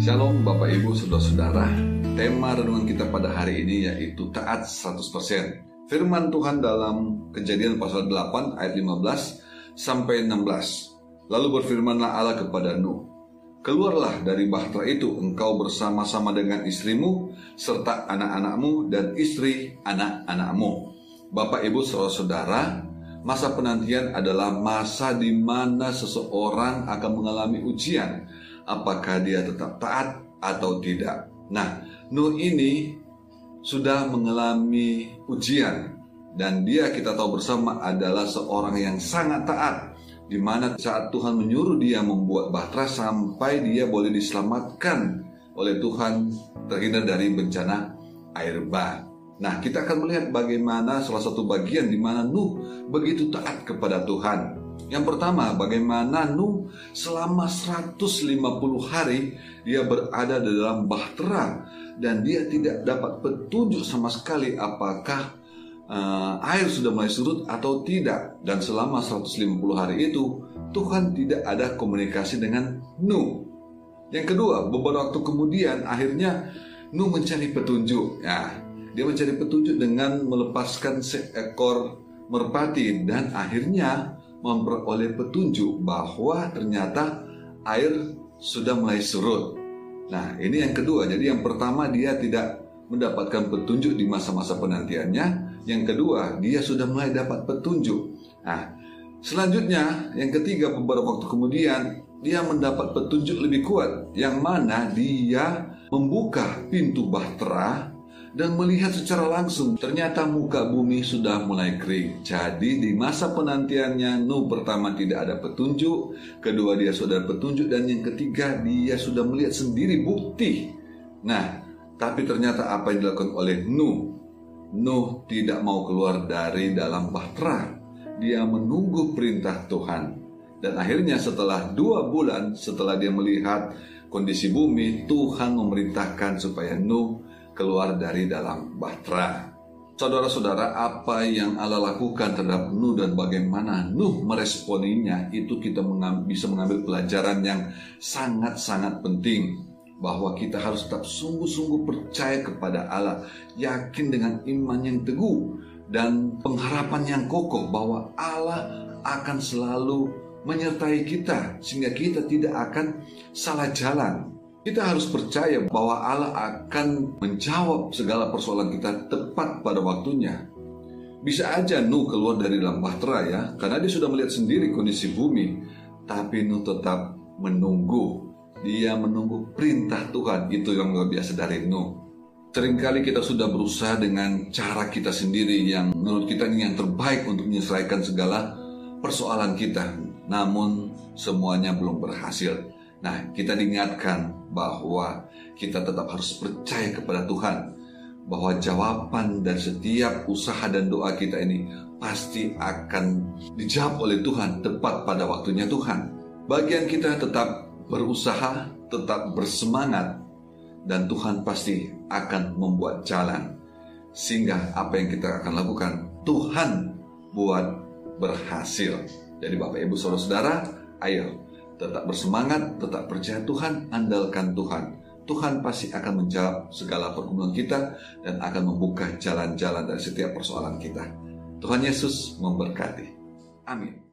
Shalom Bapak Ibu Saudara-saudara. Tema renungan kita pada hari ini yaitu taat 100% Firman Tuhan dalam kejadian pasal 8 ayat 15 sampai 16 Lalu berfirmanlah Allah kepada Nuh Keluarlah dari bahtera itu engkau bersama-sama dengan istrimu serta anak-anakmu dan istri anak-anakmu. Bapak Ibu Saudara-saudara Masa penantian adalah masa di mana seseorang akan mengalami ujian apakah dia tetap taat atau tidak. Nah, Nuh ini sudah mengalami ujian dan dia kita tahu bersama adalah seorang yang sangat taat di mana saat Tuhan menyuruh dia membuat bahtera sampai dia boleh diselamatkan oleh Tuhan terhindar dari bencana air bah. Nah, kita akan melihat bagaimana salah satu bagian di mana Nuh begitu taat kepada Tuhan. Yang pertama, bagaimana Nuh selama 150 hari dia berada di dalam bahtera dan dia tidak dapat petunjuk sama sekali apakah uh, air sudah mulai surut atau tidak. Dan selama 150 hari itu Tuhan tidak ada komunikasi dengan Nuh. Yang kedua, beberapa waktu kemudian akhirnya Nuh mencari petunjuk. Ya, dia mencari petunjuk dengan melepaskan seekor merpati dan akhirnya memperoleh petunjuk bahwa ternyata air sudah mulai surut. Nah, ini yang kedua. Jadi yang pertama dia tidak mendapatkan petunjuk di masa-masa penantiannya. Yang kedua, dia sudah mulai dapat petunjuk. Nah, selanjutnya yang ketiga beberapa waktu kemudian dia mendapat petunjuk lebih kuat yang mana dia membuka pintu bahtera dan melihat secara langsung ternyata muka bumi sudah mulai kering. Jadi di masa penantiannya Nuh pertama tidak ada petunjuk, kedua dia sudah petunjuk dan yang ketiga dia sudah melihat sendiri bukti. Nah, tapi ternyata apa yang dilakukan oleh Nuh? Nuh tidak mau keluar dari dalam bahtera. Dia menunggu perintah Tuhan. Dan akhirnya setelah dua bulan setelah dia melihat kondisi bumi, Tuhan memerintahkan supaya Nuh keluar dari dalam bahtera. Saudara-saudara, apa yang Allah lakukan terhadap Nuh dan bagaimana Nuh meresponinya itu kita mengambil, bisa mengambil pelajaran yang sangat-sangat penting bahwa kita harus tetap sungguh-sungguh percaya kepada Allah, yakin dengan iman yang teguh dan pengharapan yang kokoh bahwa Allah akan selalu menyertai kita sehingga kita tidak akan salah jalan kita harus percaya bahwa Allah akan menjawab segala persoalan kita tepat pada waktunya. Bisa aja Nuh keluar dari dalam bahtera ya, karena dia sudah melihat sendiri kondisi bumi. Tapi Nuh tetap menunggu. Dia menunggu perintah Tuhan. Itu yang luar biasa dari Nuh. Seringkali kita sudah berusaha dengan cara kita sendiri yang menurut kita ini yang terbaik untuk menyelesaikan segala persoalan kita. Namun semuanya belum berhasil. Nah, kita diingatkan bahwa kita tetap harus percaya kepada Tuhan bahwa jawaban dan setiap usaha dan doa kita ini pasti akan dijawab oleh Tuhan tepat pada waktunya Tuhan. Bagian kita tetap berusaha, tetap bersemangat dan Tuhan pasti akan membuat jalan sehingga apa yang kita akan lakukan Tuhan buat berhasil. Jadi Bapak Ibu Saudara-saudara, ayo tetap bersemangat, tetap percaya Tuhan, andalkan Tuhan. Tuhan pasti akan menjawab segala pergumulan kita dan akan membuka jalan-jalan dari setiap persoalan kita. Tuhan Yesus memberkati. Amin.